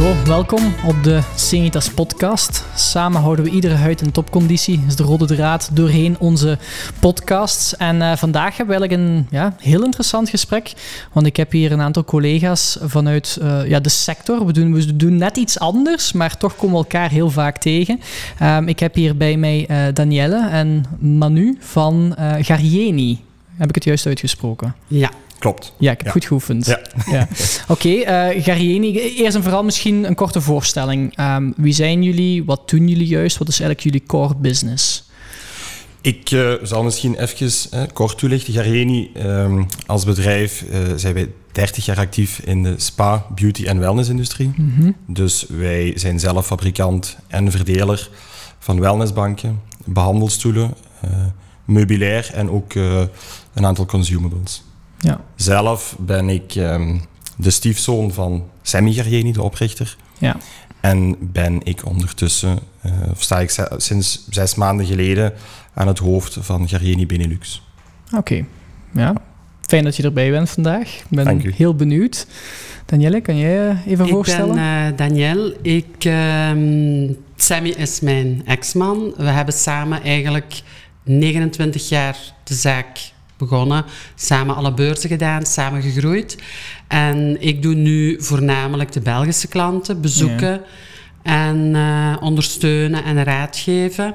Zo, welkom op de Senitas podcast. Samen houden we iedere huid in topconditie. is de rode draad doorheen onze podcasts. En uh, vandaag hebben we eigenlijk een ja, heel interessant gesprek. Want ik heb hier een aantal collega's vanuit uh, ja, de sector. We doen, we doen net iets anders, maar toch komen we elkaar heel vaak tegen. Um, ik heb hier bij mij uh, Danielle en Manu van Garieni. Heb ik het juist uitgesproken? Ja, Klopt. Ja, ik heb Ja. goed geoefend. Ja. Ja. Oké, eh, Garieni, eerst en vooral misschien een korte voorstelling. Ehm, wie zijn jullie? Wat doen jullie juist? Wat is eigenlijk jullie core business? Ik eh, zal misschien even eh, kort toelichten. Garieni, ehm, als bedrijf eh, zijn wij 30 jaar actief in de spa, beauty en wellnessindustrie. Mhm. Dus wij zijn zelf fabrikant en verdeler van wellnessbanken, behandelstoelen, eh, meubilair en ook eh, een aantal consumables. Ja. Zelf ben ik ehm, de stiefzoon van Sammy Garieni, de oprichter. Ja. En ben ik ondertussen, eh, of sta ik sinds zes maanden geleden aan het hoofd van Garieni Benelux. Oké, ja. Fijn dat je erbij bent vandaag. Ik ben heel benieuwd. Danielle, kan jij je even ik voorstellen? ben eh, Danielle. Ik, ehm, Sammy is mijn ex-man. We hebben samen eigenlijk 29 jaar de zaak begonnen. Samen alle beurzen gedaan, samen gegroeid. En ik doe nu voornamelijk de Belgische klanten bezoeken en eh, ondersteunen en raad geven.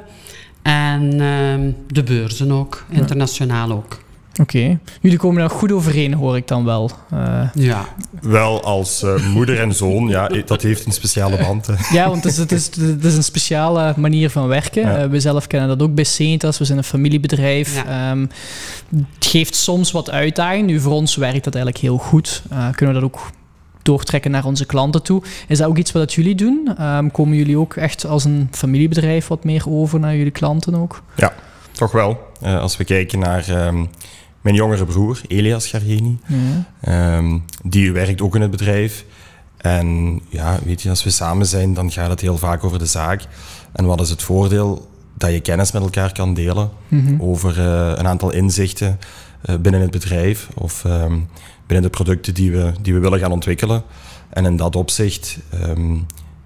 En ehm, de beurzen ook, internationaal ook. Oké. Jullie komen er goed overeen, hoor ik dan wel. Eh, Ja. Wel als eh, moeder en zoon, ja, eh, dat heeft een speciale band. hè. Ja, want het is, het, is, het is een speciale manier van werken. Ja. Eh, we zelf kennen dat ook bij Senitas. We zijn een familiebedrijf. Ja. Ehm, het geeft soms wat uitdaging. Nu, voor ons werkt dat eigenlijk heel goed. Eh, kunnen we dat ook doortrekken naar onze klanten toe. Is dat ook iets wat jullie doen? Ehm, komen jullie ook echt als een familiebedrijf wat meer over naar jullie klanten ook? Toch wel. Eh, als we kijken naar ehm, mijn jongere broer, Elias Garieni. Ja. Ehm, die werkt ook in het bedrijf. En ja, weet je, als we samen zijn, dan gaat het heel vaak over de zaak. En wat is het voordeel? Dat je kennis met elkaar kan delen Mhm. over eh, een aantal inzichten eh, binnen het bedrijf of ehm, binnen de producten die we, die we willen gaan ontwikkelen. En in dat opzicht ehm,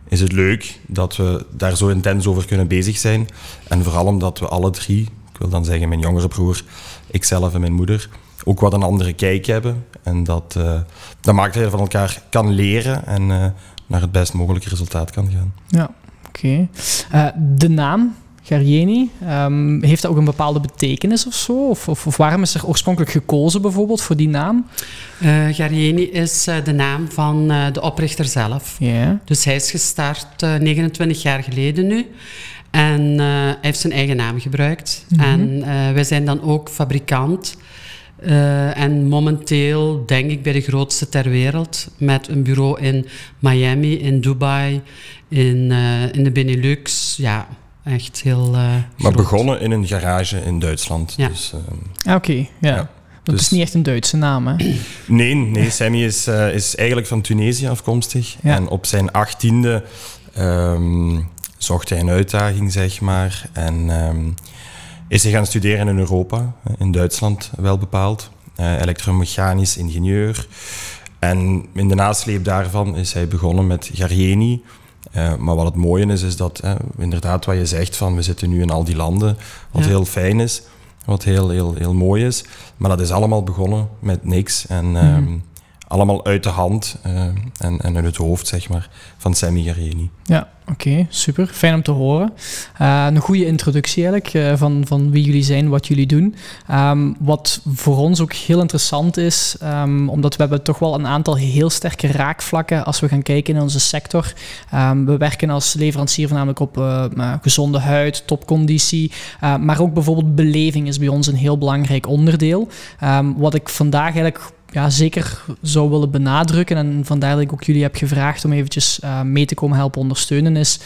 is het leuk dat we daar zo intens over kunnen bezig zijn. En vooral omdat we alle drie, ik wil dan zeggen mijn jongere broer, ikzelf en mijn moeder, ook wat een andere kijk hebben. En dat, eh, dat maakt dat je van elkaar kan leren en eh, naar het best mogelijke resultaat kan gaan. Ja, oké. Eh, de naam Garieni, ehm, heeft dat ook een bepaalde betekenis of zo? Of, of, of waarom is er oorspronkelijk gekozen bijvoorbeeld voor die naam? Eh Garieni is eh, de naam van eh, de oprichter zelf. Ja. Dus hij is gestart eh, 29 jaar geleden nu. En eh, hij heeft zijn eigen naam gebruikt. Mhm. En eh, wij zijn dan ook fabrikant. Eh, en momenteel denk ik bij de grootste ter wereld. Met een bureau in Miami, in Dubai, in, eh, in de Benelux. Ja, echt heel. eh, Maar groot. begonnen in een garage in Duitsland. Ja. Dus, ehm, Ah, Oké, ja. Ja, Dat dus- is niet echt een Duitse naam, hè? Nee, nee Sammy is, is eigenlijk van Tunesië afkomstig. Ja. En op zijn achttiende ehm, zocht hij een uitdaging, zeg maar. En ehm, is hij gaan studeren in Europa, in Duitsland wel bepaald. Eh, elektromechanisch ingenieur. En in de nasleep daarvan is hij begonnen met Garieni. Eh, maar wat het mooie is, is dat eh, inderdaad wat je zegt van we zitten nu in al die landen, wat Ja. heel fijn is, wat heel, heel, heel mooi is. Maar dat is allemaal begonnen met niks en ehm, allemaal uit de hand eh, en, en uit het hoofd, zeg maar, van Sammy Garieni. Ja, oké, super. Fijn om te horen. Eh, een goede introductie eigenlijk eh, van, van wie jullie zijn, wat jullie doen. Ehm, wat voor ons ook heel interessant is, ehm, omdat we hebben toch wel een aantal heel sterke raakvlakken als we gaan kijken in onze sector. Ehm, we werken als leverancier voornamelijk op gezonde huid, topconditie, maar ook bijvoorbeeld beleving is bij ons een heel belangrijk onderdeel. Wat ik vandaag eigenlijk ja, zeker zou willen benadrukken. En vandaar dat ik ook jullie heb gevraagd om eventjes eh, mee te komen helpen ondersteunen, is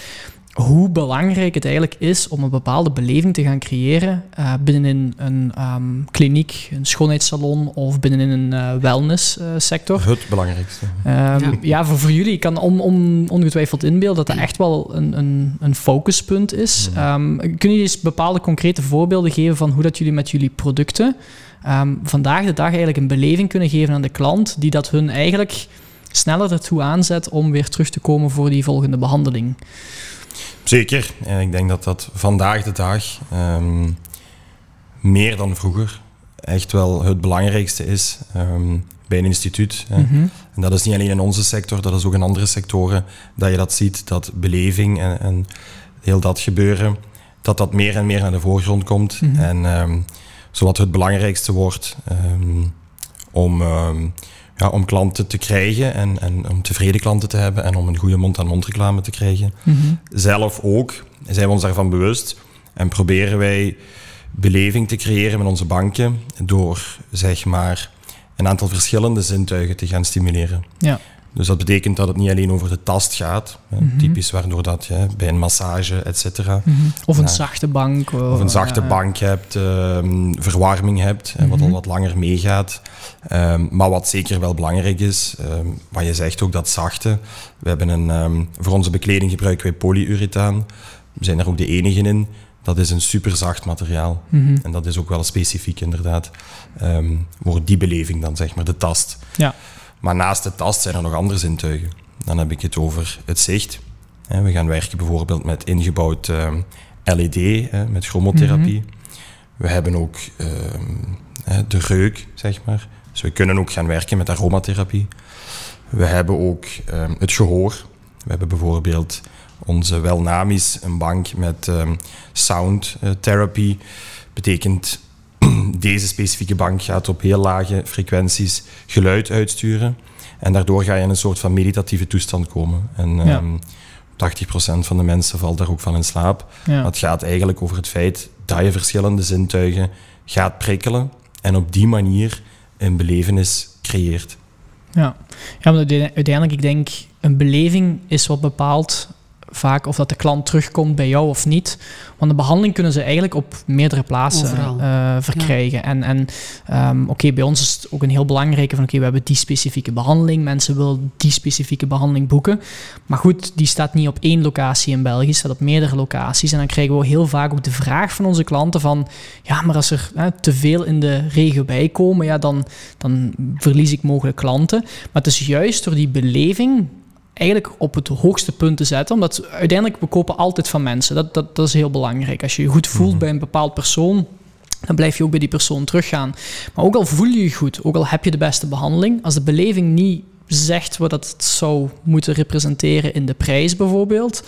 hoe belangrijk het eigenlijk is om een bepaalde beleving te gaan creëren eh, binnenin een ehm, kliniek, een schoonheidssalon of binnenin een eh wellnesssector. Het belangrijkste. Ehm, ja. Ja. voor, voor jullie ik kan on, on, ongetwijfeld inbeelden dat dat echt wel een, een, een focuspunt is. Ehm, kunnen jullie eens bepaalde concrete voorbeelden geven van hoe dat jullie met jullie producten ehm, vandaag de dag eigenlijk een beleving kunnen geven aan de klant, die dat hun eigenlijk sneller ertoe aanzet om weer terug te komen voor die volgende behandeling. Zeker. En ik denk dat dat vandaag de dag ehm, meer dan vroeger echt wel het belangrijkste is ehm, bij een instituut. Mhm. En dat is niet alleen in onze sector, dat is ook in andere sectoren dat je dat ziet, dat beleving en, en heel dat gebeuren, dat dat meer en meer naar de voorgrond komt. Mhm. En ehm zowat het belangrijkste wordt om, ja, om klanten te krijgen en, en om tevreden klanten te hebben en om een goede mond-aan-mond reclame te krijgen. Mhm. Zelf ook zijn we ons daarvan bewust en proberen wij beleving te creëren met onze banken door zeg maar een aantal verschillende zintuigen te gaan stimuleren. Ja. Dus dat betekent dat het niet alleen over de tast gaat, hè, Mhm. typisch waardoor dat je bij een massage, et cetera, Mhm. Of een Ja. zachte bank. of een zachte eh, bank hebt, ehm, verwarming hebt, hè, wat al Mhm. wat langer meegaat. Ehm, maar wat zeker wel belangrijk is, ehm, wat je zegt ook dat zachte. We hebben een, voor onze bekleding gebruiken wij polyurethaan. We zijn er ook de enige in. Dat is een super zacht materiaal. En dat is ook wel specifiek inderdaad voor die beleving dan, zeg maar, de tast. Ja. Maar naast de tast zijn er nog andere zintuigen. Dan heb ik het over het zicht. We gaan werken bijvoorbeeld met ingebouwd ehm, LED, met chromotherapie. We hebben ook ehm, de reuk, zeg maar. Dus we kunnen ook gaan werken met aromatherapie. We hebben ook ehm, het gehoor. We hebben bijvoorbeeld onze Welnamis, een bank met ehm, sound eh, therapy. Betekent deze specifieke bank gaat op heel lage frequenties geluid uitsturen. En daardoor ga je in een soort van meditatieve toestand komen. En Ja. ehm 80% van de mensen valt daar ook van in slaap. Ja. Het gaat eigenlijk over het feit dat je verschillende zintuigen gaat prikkelen en op die manier een belevenis creëert. Ja, ja maar uite- uiteindelijk, ik denk, een beleving is wat bepaalt vaak of dat de klant terugkomt bij jou of niet. Want de behandeling kunnen ze eigenlijk op meerdere plaatsen eh, verkrijgen. En, en ehm, oké, bij ons is het ook een heel belangrijke van oké, we hebben die specifieke behandeling. Mensen willen die specifieke behandeling boeken. Maar goed, die staat niet op één locatie in België, staat op meerdere locaties. En dan krijgen we heel vaak ook de vraag van onze klanten van ja, maar als er hè, te veel in de regio bij komen, ja, dan, dan verlies ik mogelijk klanten. Maar het is juist door die beleving eigenlijk op het hoogste punt te zetten. Omdat uiteindelijk, we kopen altijd van mensen. Dat, dat, dat is heel belangrijk. Als je je goed voelt Mhm. bij een bepaald persoon, dan blijf je ook bij die persoon teruggaan. Maar ook al voel je je goed, ook al heb je de beste behandeling, als de beleving niet zegt wat het zou moeten representeren in de prijs bijvoorbeeld,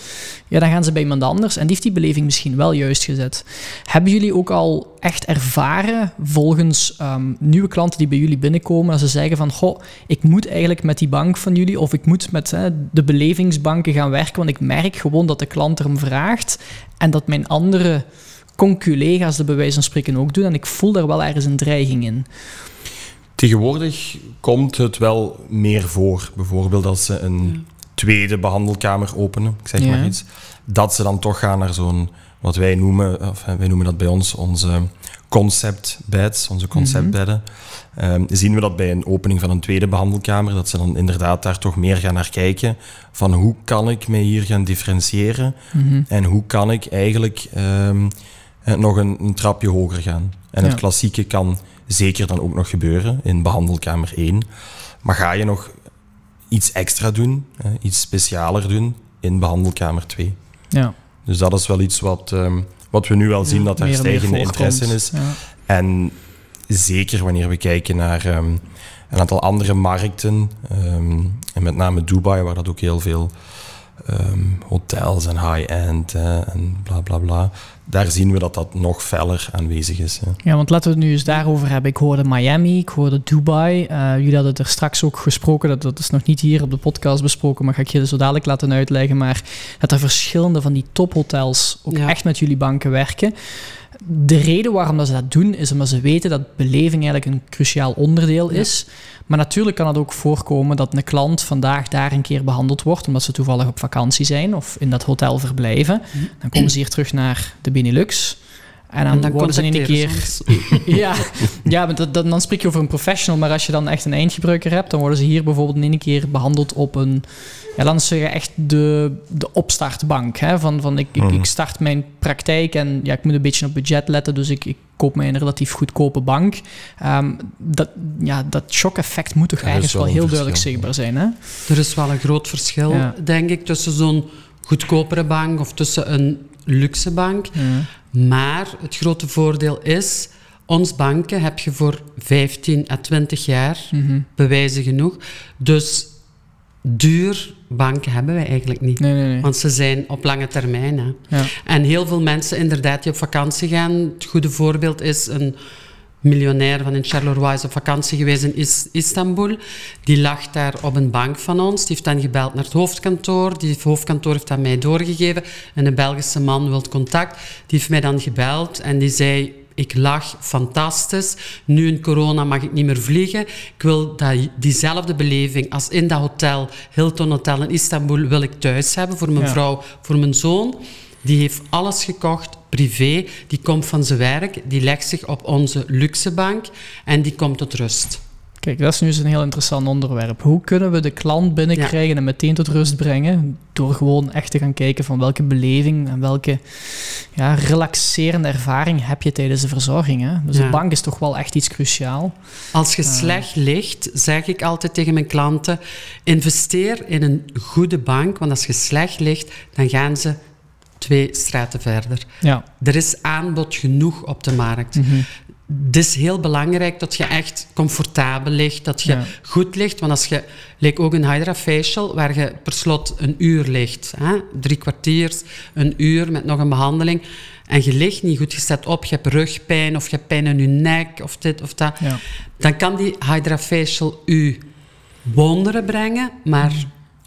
ja, dan gaan ze bij iemand anders en die heeft die beleving misschien wel juist gezet. Hebben jullie ook al echt ervaren, volgens ehm, nieuwe klanten die bij jullie binnenkomen, als ze zeggen van, goh, ik moet eigenlijk met die bank van jullie, of ik moet met hè, de belevingsbanken gaan werken, want ik merk gewoon dat de klant erom vraagt en dat mijn andere conculega's de bij wijze van spreken ook doen en ik voel daar wel ergens een dreiging in. Tegenwoordig komt het wel meer voor. Bijvoorbeeld als ze een tweede behandelkamer openen, ik zeg Ja. maar iets, dat ze dan toch gaan naar zo'n, wat wij noemen, of eh, wij noemen dat bij ons onze concept beds, onze conceptbedden. Ehm, zien we dat bij een opening van een tweede behandelkamer, dat ze dan inderdaad daar toch meer gaan naar kijken van hoe kan ik mij hier gaan differentiëren Mhm. en hoe kan ik eigenlijk ehm, eh, nog een, een trapje hoger gaan. En Ja. het klassieke kan zeker dan ook nog gebeuren in behandelkamer 1. Maar ga je nog iets extra doen, iets specialer doen in behandelkamer 2. Ja, Dus dat is wel iets wat, ehm, wat we nu wel zien, dat daar meer stijgende interesse in is. Ja. En zeker wanneer we kijken naar ehm, een aantal andere markten, ehm, en met name Dubai, waar dat ook heel veel ehm, hotels en high-end eh, en bla bla bla, daar zien we dat dat nog feller aanwezig is. hè. Ja, want laten we het nu eens daarover hebben. Ik hoorde Miami, ik hoorde Dubai. Eh, jullie hadden het er straks ook gesproken. Dat, dat is nog niet hier op de podcast besproken, maar ga ik je zo dadelijk laten uitleggen. Maar dat er verschillende van die tophotels ook Ja. echt met jullie banken werken. De reden waarom dat ze dat doen, is omdat ze weten dat beleving eigenlijk een cruciaal onderdeel Ja. is. Maar natuurlijk kan het ook voorkomen dat een klant vandaag daar een keer behandeld wordt, omdat ze toevallig op vakantie zijn of in dat hotel verblijven. Dan komen ze hier terug naar de Benelux. En dan, En dan worden ze in één keer... ja, ja maar dat, dat- dan spreek je over een professional. Maar als je dan echt een eindgebruiker hebt, dan worden ze hier bijvoorbeeld in één keer behandeld op een... Ja, dan zeg je echt de, de opstartbank. Hè? Van, van ik, ik, Mhm. ik start mijn praktijk en ja, ik moet een beetje op budget letten, dus ik, ik koop mij een relatief goedkope bank. Ehm, dat, ja, dat shock-effect moet toch is ergens wel heel duidelijk zichtbaar zijn. Hè? Er is wel een groot verschil, Ja. denk ik, tussen zo'n goedkopere bank of tussen een luxe bank. Maar het grote voordeel is, ons banken heb je voor 15 à 20 jaar, Mhm. bewijzen genoeg. Dus duur banken hebben wij eigenlijk niet. Nee, nee, nee. Want ze zijn op lange termijn. Hè. Ja. En heel veel mensen inderdaad die op vakantie gaan. Het goede voorbeeld is een miljonair van in Charleroi is op vakantie geweest in Is- Istanbul. Die lag daar op een bank van ons. Die heeft dan gebeld naar het hoofdkantoor. Die hoofdkantoor heeft dat mij doorgegeven. En een Belgische man wil contact. Die heeft mij dan gebeld en die zei... Ik lag fantastisch. Nu in corona mag ik niet meer vliegen. Ik wil dat, diezelfde beleving als in dat hotel, Hilton Hotel in Istanbul, wil ik thuis hebben voor mijn Ja. vrouw, voor mijn zoon. Die heeft alles gekocht, privé. Die komt van zijn werk, die legt zich op onze luxebank en die komt tot rust. Kijk, dat is nu eens een heel interessant onderwerp. Hoe kunnen we de klant binnenkrijgen en meteen tot rust brengen? Door gewoon echt te gaan kijken van welke beleving en welke ja, relaxerende ervaring heb je tijdens de verzorging. Hè? Dus Ja. de bank is toch wel echt iets cruciaal. Als je slecht ligt, zeg ik altijd tegen mijn klanten, investeer in een goede bank, want als je slecht ligt, dan gaan ze twee straten verder. Ja. Er is aanbod genoeg op de markt. Mhm. Het is heel belangrijk dat je echt comfortabel ligt, dat je Ja. goed ligt. Want als je, lijkt ook een Hydra Facial, waar je per slot een uur ligt, hè? drie kwartiers, een uur met nog een behandeling, en je ligt niet goed, je staat op, je hebt rugpijn of je hebt pijn in je nek of dit of dat, Ja. dan kan die Hydra Facial u wonderen brengen, maar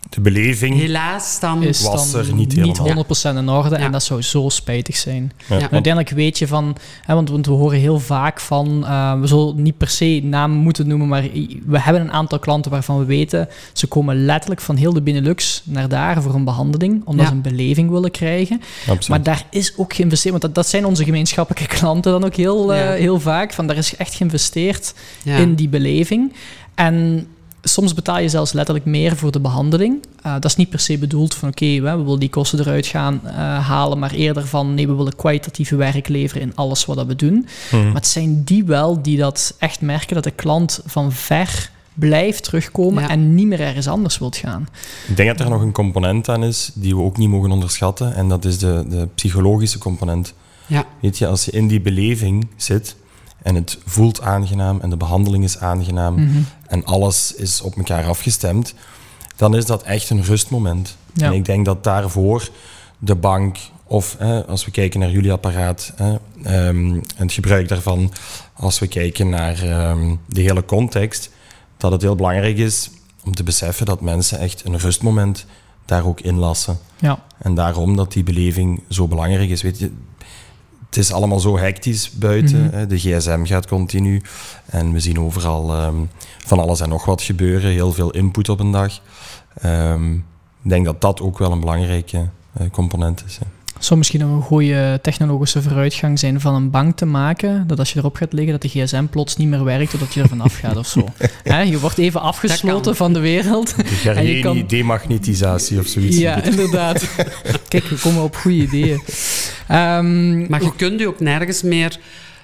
De beleving. helaas dan... Is Was dan er niet helemaal. 100% in orde Ja. en dat zou zo spijtig zijn. Ja, uiteindelijk weet je van, hè, want, want we horen heel vaak van, eh, we zullen niet per se namen moeten noemen, maar we hebben een aantal klanten waarvan we weten, ze komen letterlijk van heel de Benelux naar daar voor een behandeling, omdat Ja. ze een beleving willen krijgen. Absoluut. Maar daar is ook geïnvesteerd, want dat, dat zijn onze gemeenschappelijke klanten dan ook heel, eh, heel vaak, van daar is echt geïnvesteerd Ja. in die beleving. En soms betaal je zelfs letterlijk meer voor de behandeling. Eh, dat is niet per se bedoeld van oké, we we willen die kosten eruit gaan eh, halen, maar eerder van nee, we willen kwalitatieve werk leveren in alles wat dat we doen. Mhm. Maar het zijn die wel die dat echt merken dat de klant van ver blijft terugkomen Ja. en niet meer ergens anders wilt gaan. Ik denk dat er nog een component aan is die we ook niet mogen onderschatten. En dat is de, de psychologische component. Ja. Weet je, als je in die beleving zit en het voelt aangenaam en de behandeling is aangenaam Mhm. en alles is op elkaar afgestemd, dan is dat echt een rustmoment. Ja. En ik denk dat daarvoor de bank, of als we kijken naar jullie apparaat en het gebruik daarvan, als we kijken naar ehm, de hele context, dat het heel belangrijk is om te beseffen dat mensen echt een rustmoment daar ook in lassen. Ja, En daarom dat die beleving zo belangrijk is. Weet je, het is allemaal zo hectisch buiten. Mhm. De gsm gaat continu. En we zien overal ehm, van alles en nog wat gebeuren. Heel veel input op een dag. Ehm, ik denk dat dat ook wel een belangrijke eh, component is. hè. Zou misschien een goede technologische vooruitgang zijn van een bank te maken, dat als je erop gaat liggen, dat de gsm plots niet meer werkt, totdat je er vanaf gaat of zo. Hè, je wordt even afgesloten van de wereld. De En je kan- demagnetisatie of zoiets. Ja, inderdaad. Kijk, we komen op goede ideeën. Ehm, Maar je kunt je ook nergens meer...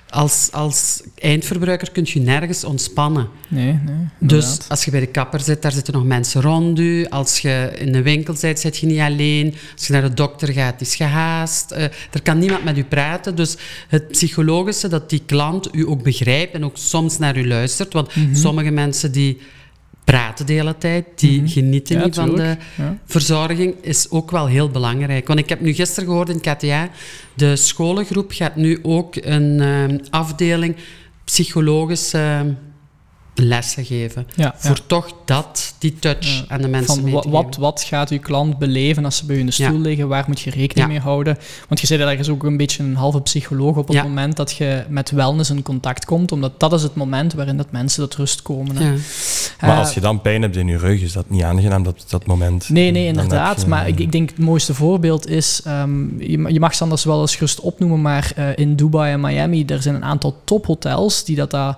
Als, als eindverbruiker kun je nergens ontspannen. nee, nee. Dus als je bij de kapper zit, daar zitten nog mensen rond u. Als je in de winkel zit, zit je niet alleen. Als je naar de dokter gaat, is gehaast. Eh, er kan niemand met u praten. Dus het psychologische, dat die klant u ook begrijpt en ook soms naar u luistert. Want Mhm. sommige mensen die praten de hele tijd, die Mhm. genieten Ja, niet van de. Ja. verzorging, is ook wel heel belangrijk. Want ik heb nu gisteren gehoord in KTA, de scholengroep gaat nu ook een eh, afdeling psychologische eh, lessen geven. Ja, ja. Voor toch dat, die touch Ja. aan de mensen Van mee wat, te wat, geven. wat gaat uw klant beleven als ze bij u in de stoel Ja. liggen? Waar moet je rekening Ja. mee houden? Want je zei dat er is ook een beetje een halve psycholoog op het Ja. moment dat je met wellness in contact komt, omdat dat is het moment waarin dat mensen tot rust komen. hè. Ja. Maar Eh, als je dan pijn hebt in je rug, is dat niet aangenaam, dat, dat moment. Nee, nee, inderdaad. je- Maar ik, ik denk het mooiste voorbeeld is, ehm, je, je mag ze anders wel eens gerust opnoemen, maar eh, in Dubai en Miami, er zijn een aantal tophotels die dat daar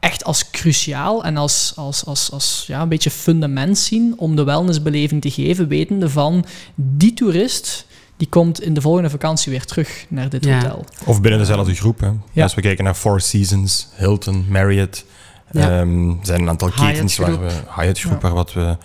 echt als cruciaal en als, als, als, als ja, een beetje fundament zien om de wellnessbeleving te geven, wetende van die toerist, die komt in de volgende vakantie weer terug naar dit Ja. hotel. Of binnen dezelfde groep. Hè. Ja. Als we kijken naar Four Seasons, Hilton, Marriott, Ja. ehm, zijn een aantal Hyatt ketens waar we, Hyatt groep, waar wat we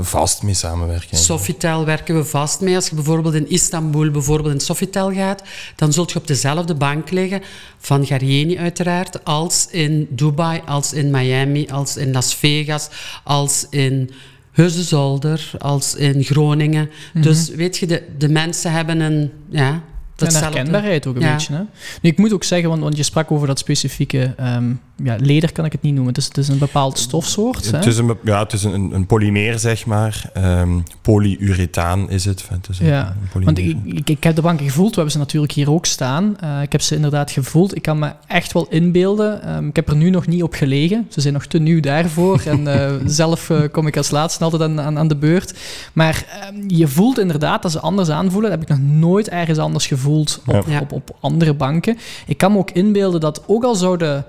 vast mee samenwerken. Sofitel werken we vast mee. Als je bijvoorbeeld in Istanbul bijvoorbeeld in Sofitel gaat, dan zult je op dezelfde bank liggen, van Garjeni uiteraard, als in Dubai, als in Miami, als in Las Vegas, als in Heusden-Zolder, als in Groningen. Dus weet je, de, de mensen hebben een... Ja, En datzelfde- herkenbaarheid ook een Ja. beetje. Hè? Nu, ik moet ook zeggen, want, want je sprak over dat specifieke ehm, ja, leder, kan ik het niet noemen. Het is, het is een bepaald stofsoort. hè? Het is een, ja, het is een, een polymeer, zeg maar. Ehm polyurethaan is het. Het is een, Ja, een Want polymeer. ik, ik, ik heb de banken gevoeld, we hebben ze natuurlijk hier ook staan. Eh, ik heb ze inderdaad gevoeld. Ik kan me echt wel inbeelden. Ehm, ik heb er nu nog niet op gelegen. Ze zijn nog te nieuw daarvoor. en eh, zelf eh, kom ik als laatste altijd aan, aan, aan de beurt. Maar ehm, je voelt inderdaad dat ze anders aanvoelen. Dat heb ik nog nooit ergens anders gevoeld op, Ja. op, op andere banken. Ik kan me ook inbeelden dat ook al zou de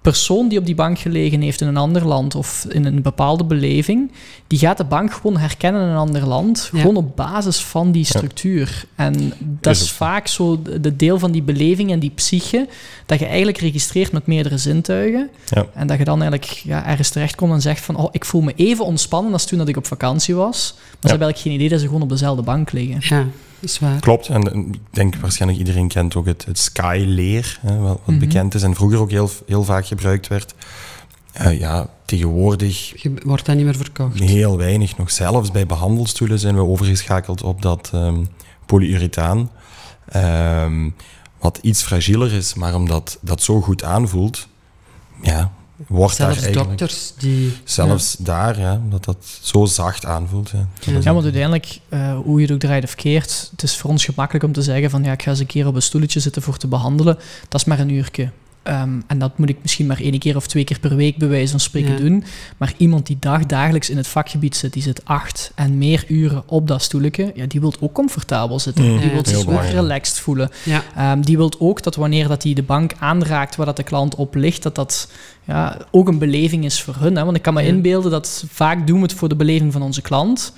persoon die op die bank gelegen heeft in een ander land of in een bepaalde beleving, die gaat de bank gewoon herkennen in een ander land, Ja. gewoon op basis van die structuur. En dat Is vaak zo de de deel van die beleving en die psyche, dat je eigenlijk registreert met meerdere zintuigen. Ja. En dat je dan eigenlijk ja, ergens terechtkomt en zegt van, oh, ik voel me even ontspannen als toen dat ik op vakantie was. Maar ze hebben eigenlijk geen idee dat ze gewoon op dezelfde bank liggen. Is waar. Klopt, en en ik denk waarschijnlijk iedereen kent ook het, het skyleer, hè, wat, Mhm. bekend is en vroeger ook heel, heel vaak gebruikt werd. Eh, ja, tegenwoordig Je wordt dat niet meer verkocht. heel weinig nog. Zelfs bij behandelstoelen zijn we overgeschakeld op dat ehm polyurethaan. Ehm, wat iets fragieler is, maar omdat dat zo goed aanvoelt, ja, wordt daar Zelfs eigenlijk... dokters die... Zelfs daar, ja, dat dat zo zacht aanvoelt. Ja. Ja. Ja, want uiteindelijk, eh, hoe je het ook draait of keert, het is voor ons gemakkelijk om te zeggen van ja, ik ga eens een keer op een stoeltje zitten voor te behandelen. Dat is maar een uurtje. Ehm, en dat moet ik misschien maar één keer of twee keer per week bij wijze van spreken Ja. doen. Maar iemand die dag, dagelijks in het vakgebied zit, die zit acht en meer uren op dat stoeltje, ja, die wil ook comfortabel zitten. Mm, die wil heel zich ook relaxed voelen. Ja, Ehm, die wil ook dat wanneer dat hij de bank aanraakt waar dat de klant op ligt, dat dat ja, ook een beleving is voor hun. Hè? Want ik kan me Ja. inbeelden dat vaak doen we het voor de beleving van onze klant,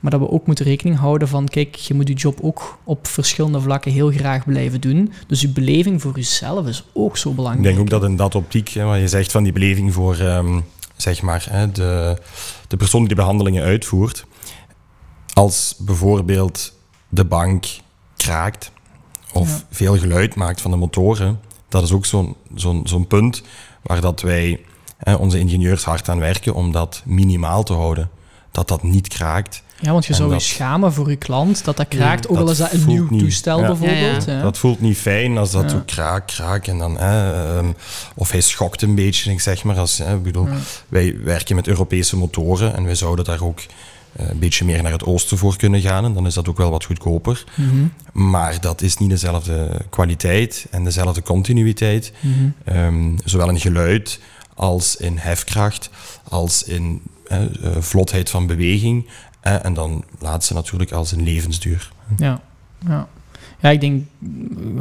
maar dat we ook moeten rekening houden van, kijk, je moet je job ook op verschillende vlakken heel graag blijven doen. Dus je beleving voor jezelf is ook zo Ik belangrijk. denk ook dat in dat optiek, hè, wat je zegt van die beleving voor ehm, zeg maar, hè, de, de persoon die de behandelingen uitvoert, als bijvoorbeeld de bank kraakt of Ja. veel geluid maakt van de motoren, dat is ook zo'n zo'n zo'n punt waar dat wij, hè, onze ingenieurs, hard aan werken om dat minimaal te houden. Dat dat niet kraakt. Ja, want je En zou dat- je schamen voor je klant dat dat kraakt, ook al is dat een nieuw niet. toestel Ja. bijvoorbeeld. Ja. Dat voelt niet fijn als dat Ja. zo kraak, kraak en dan... Hè, ehm, of hij schokt een beetje, ik zeg maar. Als, hè, ik bedoel, Ja. Wij werken met Europese motoren en wij zouden daar ook eh, een beetje meer naar het oosten voor kunnen gaan. En dan is dat ook wel wat goedkoper. Mhm, Maar dat is niet dezelfde kwaliteit en dezelfde continuïteit. mhm. Ehm, zowel in geluid als in hefkracht, als in eh, vlotheid van beweging. Eh, en dan laatste natuurlijk als in levensduur. Ja, ja. ja, ik denk,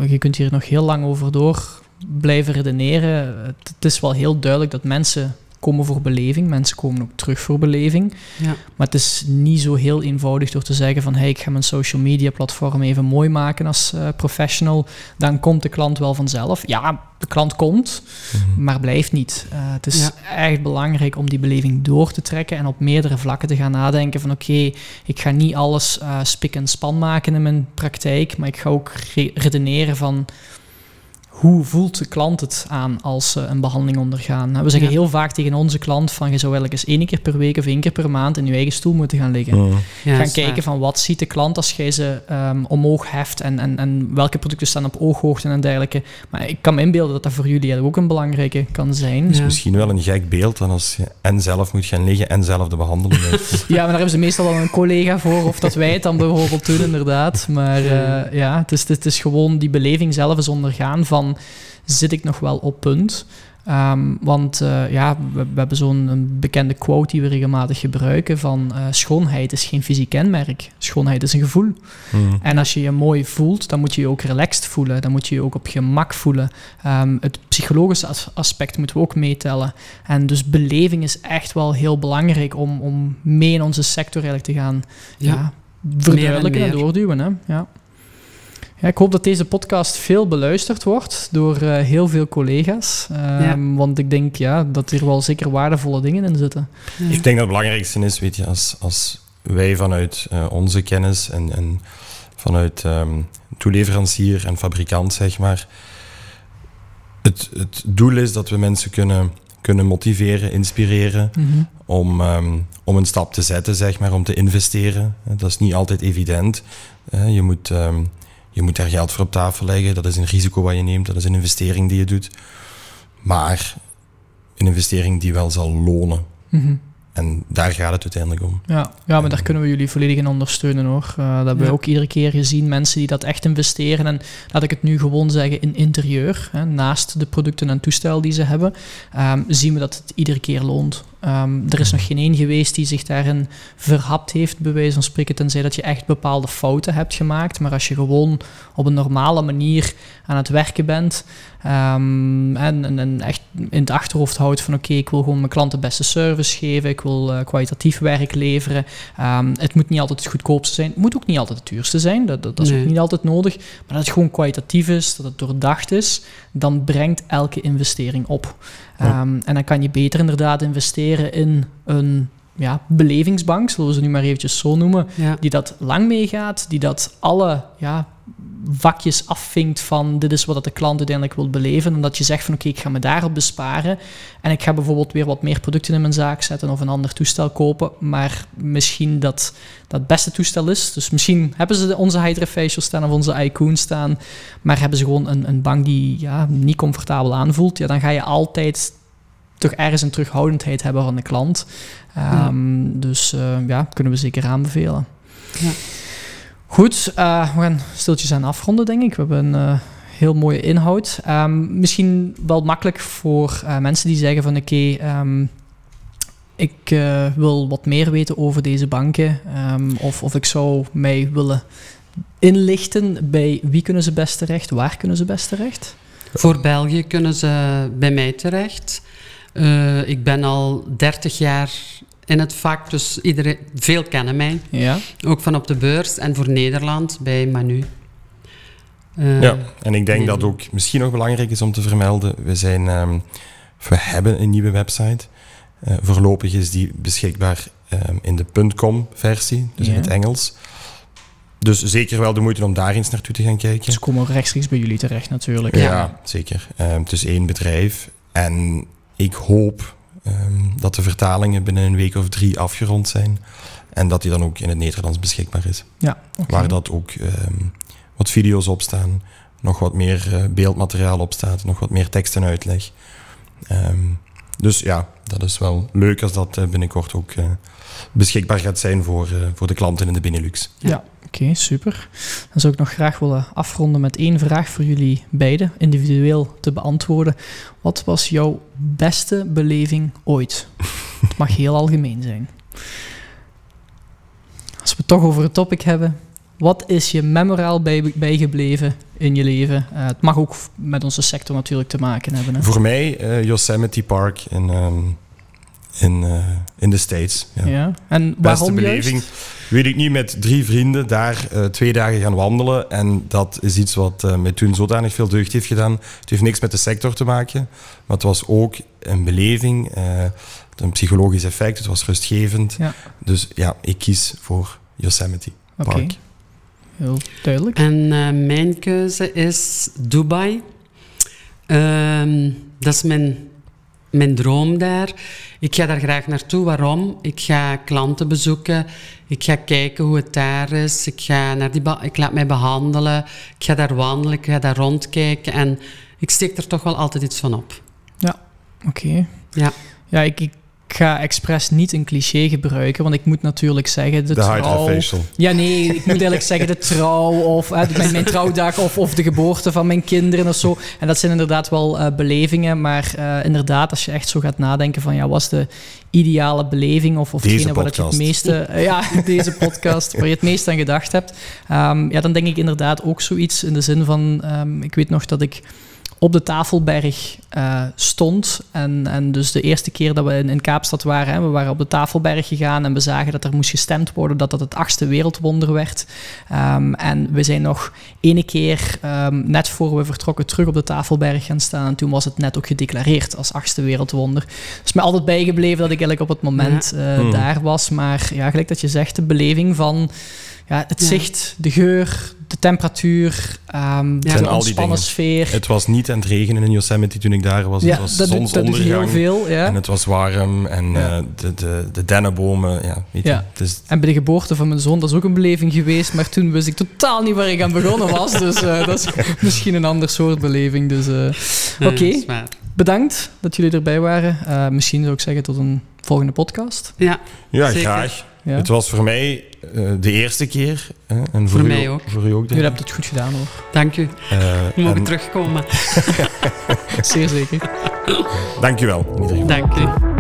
je kunt hier nog heel lang over door blijven redeneren. Het is wel heel duidelijk dat mensen komen voor beleving. Mensen komen ook terug voor beleving. ja. Maar het is niet zo heel eenvoudig door te zeggen van hey, ik ga mijn social media platform even mooi maken als eh, professional. Dan komt de klant wel vanzelf. Ja, de klant komt, maar blijft niet. Eh, het is Ja. echt belangrijk om die beleving door te trekken en op meerdere vlakken te gaan nadenken van oké, ik ga niet alles eh spik en span maken in mijn praktijk, maar ik ga ook re- redeneren van hoe voelt de klant het aan als ze een behandeling ondergaan? Nou, We zeggen Ja. heel vaak tegen onze klant van je zou wel eens één keer per week of één keer per maand in je eigen stoel moeten gaan liggen. Ja, gaan is kijken waar. van wat ziet de klant als jij ze ehm, omhoog heft en, en, en welke producten staan op ooghoogte en dergelijke. Maar ik kan me inbeelden dat dat voor jullie ook een belangrijke kan zijn. Ja. Misschien wel een gek beeld dan als je en zelf moet gaan liggen en zelf de behandeling. Ja, maar daar hebben ze meestal wel een collega voor, of dat wij het dan bijvoorbeeld doen, inderdaad. Maar eh, ja, het is, het is gewoon die beleving zelf eens ondergaan van, zit ik nog wel op punt? Ehm, want uh, ja, we, we hebben zo'n bekende quote die we regelmatig gebruiken van uh, schoonheid is geen fysiek kenmerk, schoonheid is een gevoel. Mm. En als je je mooi voelt, dan moet je je ook relaxed voelen, dan moet je je ook op gemak voelen. Um, het psychologische as aspect moeten we ook meetellen. En dus beleving is echt wel heel belangrijk om, om mee in onze sector eigenlijk te gaan ja. ja verduidelijken en, en, doorduwen. Hè? Ja. Ja, ik hoop dat deze podcast veel beluisterd wordt door uh, heel veel collega's. Um, Want ik denk ja, dat er wel zeker waardevolle dingen in zitten. Ja. Ik denk dat het belangrijkste is, weet je, als, als wij vanuit uh, onze kennis en, en vanuit um, toeleverancier en fabrikant, zeg maar, het, het doel is dat we mensen kunnen, kunnen motiveren, inspireren mm -hmm. om, um, om een stap te zetten, zeg maar, om te investeren. Dat is niet altijd evident. Uh, je moet je moet daar geld voor op tafel leggen. Dat is een risico wat je neemt. Dat is een investering die je doet. Maar een investering die wel zal lonen. Mm En daar gaat het uiteindelijk om. Ja, ja maar daar kunnen we jullie volledig in ondersteunen hoor. Uh, dat hebben we ook iedere keer gezien. Mensen die dat echt investeren. En laat ik het nu gewoon zeggen in interieur. Hè, naast de producten en toestel die ze hebben. Um, zien we dat het iedere keer loont. Um, er is nog geen één geweest die zich daarin verhapt heeft, bij wijze van spreken, tenzij dat je echt bepaalde fouten hebt gemaakt. Maar als je gewoon op een normale manier aan het werken bent um, en, en, en, echt in het achterhoofd houdt van oké, ik wil gewoon mijn klanten beste service geven, ik wil uh, kwalitatief werk leveren. Um, het moet niet altijd het goedkoopste zijn, het moet ook niet altijd het duurste zijn, dat, dat, dat is nee. ook niet altijd nodig. Maar dat het gewoon kwalitatief is, dat het doordacht is, dan brengt elke investering op. Um, en dan kan je beter inderdaad investeren in een ja, belevingsbank, zullen we ze nu maar eventjes zo noemen, ja. die dat lang meegaat, die dat alle ja, vakjes afvinkt van dit is wat de klant uiteindelijk wil beleven. En dat je zegt van oké, okay, ik ga me daarop besparen en ik ga bijvoorbeeld weer wat meer producten in mijn zaak zetten of een ander toestel kopen, maar misschien dat dat het beste toestel is. Dus misschien hebben ze onze Hydra staan of onze Icoon staan, maar hebben ze gewoon een, een bank die ja, niet comfortabel aanvoelt. Ja, dan ga je altijd toch ergens een terughoudendheid hebben van de klant. Um, ja. Dus uh, ja, kunnen we zeker aanbevelen. Ja. Goed, uh, we gaan stiltjes aan afronden, denk ik. We hebben een uh, heel mooie inhoud. Um, misschien wel makkelijk voor uh, mensen die zeggen van oké, um, ik wil wat meer weten over deze banken. Um, of, of ik zou mij willen inlichten. Bij wie kunnen ze best terecht? Waar kunnen ze best terecht? Voor België kunnen ze bij mij terecht. Ik ben al 30 jaar in het vak, dus iedereen, veel kennen mij. Ja. Ook van op de beurs en voor Nederland bij Manu. Uh, ja, en ik denk nee. dat ook misschien nog belangrijk is om te vermelden. We, zijn, um, we hebben een nieuwe website. Uh, voorlopig is die beschikbaar um, in de .com versie, dus ja. in het Engels. Dus zeker wel de moeite om daar eens naartoe te gaan kijken. Ze komen rechtstreeks bij jullie terecht natuurlijk. Ja, ja. zeker. Um, het is één bedrijf. En ik hoop um, dat de vertalingen binnen een week of drie afgerond zijn. En dat die dan ook in het Nederlands beschikbaar is. Ja, okay. Waar dat ook um, wat video's op staan, nog wat meer uh, beeldmateriaal op staat, nog wat meer tekst en uitleg. Um, dus ja, dat is wel leuk als dat uh, binnenkort ook uh, beschikbaar gaat zijn voor, voor de klanten in de Benelux. Ja, ja oké, okay, super. Dan zou ik nog graag willen afronden met één vraag voor jullie beiden, individueel te beantwoorden. Wat was jouw beste beleving ooit? Het mag heel algemeen zijn. Als we het toch over het topic hebben, wat is je memoraal bij, bijgebleven in je leven? Uh, het mag ook met onze sector natuurlijk te maken hebben. Hè? Voor mij uh, Yosemite Park in, um, in, uh, in de States. Ja. ja. En waarom Beste beleving, juist? weet ik niet, met drie vrienden daar twee dagen gaan wandelen. En dat is iets wat mij toen zodanig veel deugd heeft gedaan. Het heeft niks met de sector te maken, maar het was ook een beleving, een psychologisch effect. Het was rustgevend. Ja. Dus ja, ik kies voor Yosemite Park. Okay. Heel duidelijk. En uh, mijn keuze is Dubai. Uh, dat is mijn, mijn droom daar. Ik ga daar graag naartoe. Waarom? Ik ga klanten bezoeken. Ik ga kijken hoe het daar is. Ik, ga naar die ik laat mij behandelen. Ik ga daar wandelen. Ik ga daar rondkijken. En ik steek er toch wel altijd iets van op. Ja, oké. Okay. Ja. Ja, ik, ik ga expres niet een cliché gebruiken, want ik moet natuurlijk zeggen... De, trouw... Ja, nee, ik moet eigenlijk zeggen de trouw of hè, mijn, mijn trouwdag of, of de geboorte van mijn kinderen of zo. En dat zijn inderdaad wel eh, belevingen, maar eh, inderdaad, als je echt zo gaat nadenken van, ja, was de ideale beleving of, of Deze hetgene waar het meeste... eh, ja, deze podcast, waar je het meest aan gedacht hebt. Ehm, ja, dan denk ik inderdaad ook zoiets in de zin van, ehm, ik weet nog dat ik op de Tafelberg eh, stond. En, en dus de eerste keer dat we in, in Kaapstad waren, hè, we waren op de Tafelberg gegaan en we zagen dat er moest gestemd worden dat dat het achtste wereldwonder werd. Ehm, en we zijn nog ene keer, ehm, net voor we vertrokken, terug op de Tafelberg gaan staan. En toen was het net ook gedeclareerd als achtste wereldwonder. Het is mij altijd bijgebleven dat ik eigenlijk op het moment eh, Hmm. daar was. Maar ja, gelijk dat je zegt, de beleving van ja, het Ja. zicht, de geur, de temperatuur, ehm zijn de al die ontspannen dingen. sfeer. Het was niet aan het regenen in Yosemite toen ik daar was. ja, het was dat, doet heel veel. Ja. En het was warm en Ja. eh, de, de, de dennenbomen, ja, weet je. Ja. Is, En bij de geboorte van mijn zoon, dat is ook een beleving geweest. Maar toen wist ik totaal niet waar ik aan begonnen was. Dus eh, dat is misschien een ander soort beleving. Dus eh, Ja, Oké. is bedankt dat jullie erbij waren. Eh, misschien zou ik zeggen tot een volgende podcast. Ja, ja, Zeker. graag. Ja. Het was voor mij eh, de eerste keer. hè, en voor, Voor u mij ook. Voor u ook. Jullie hebben het goed gedaan hoor. dank u. Eh, We mogen en terugkomen. Zeer zeker. dank je wel. Dank u.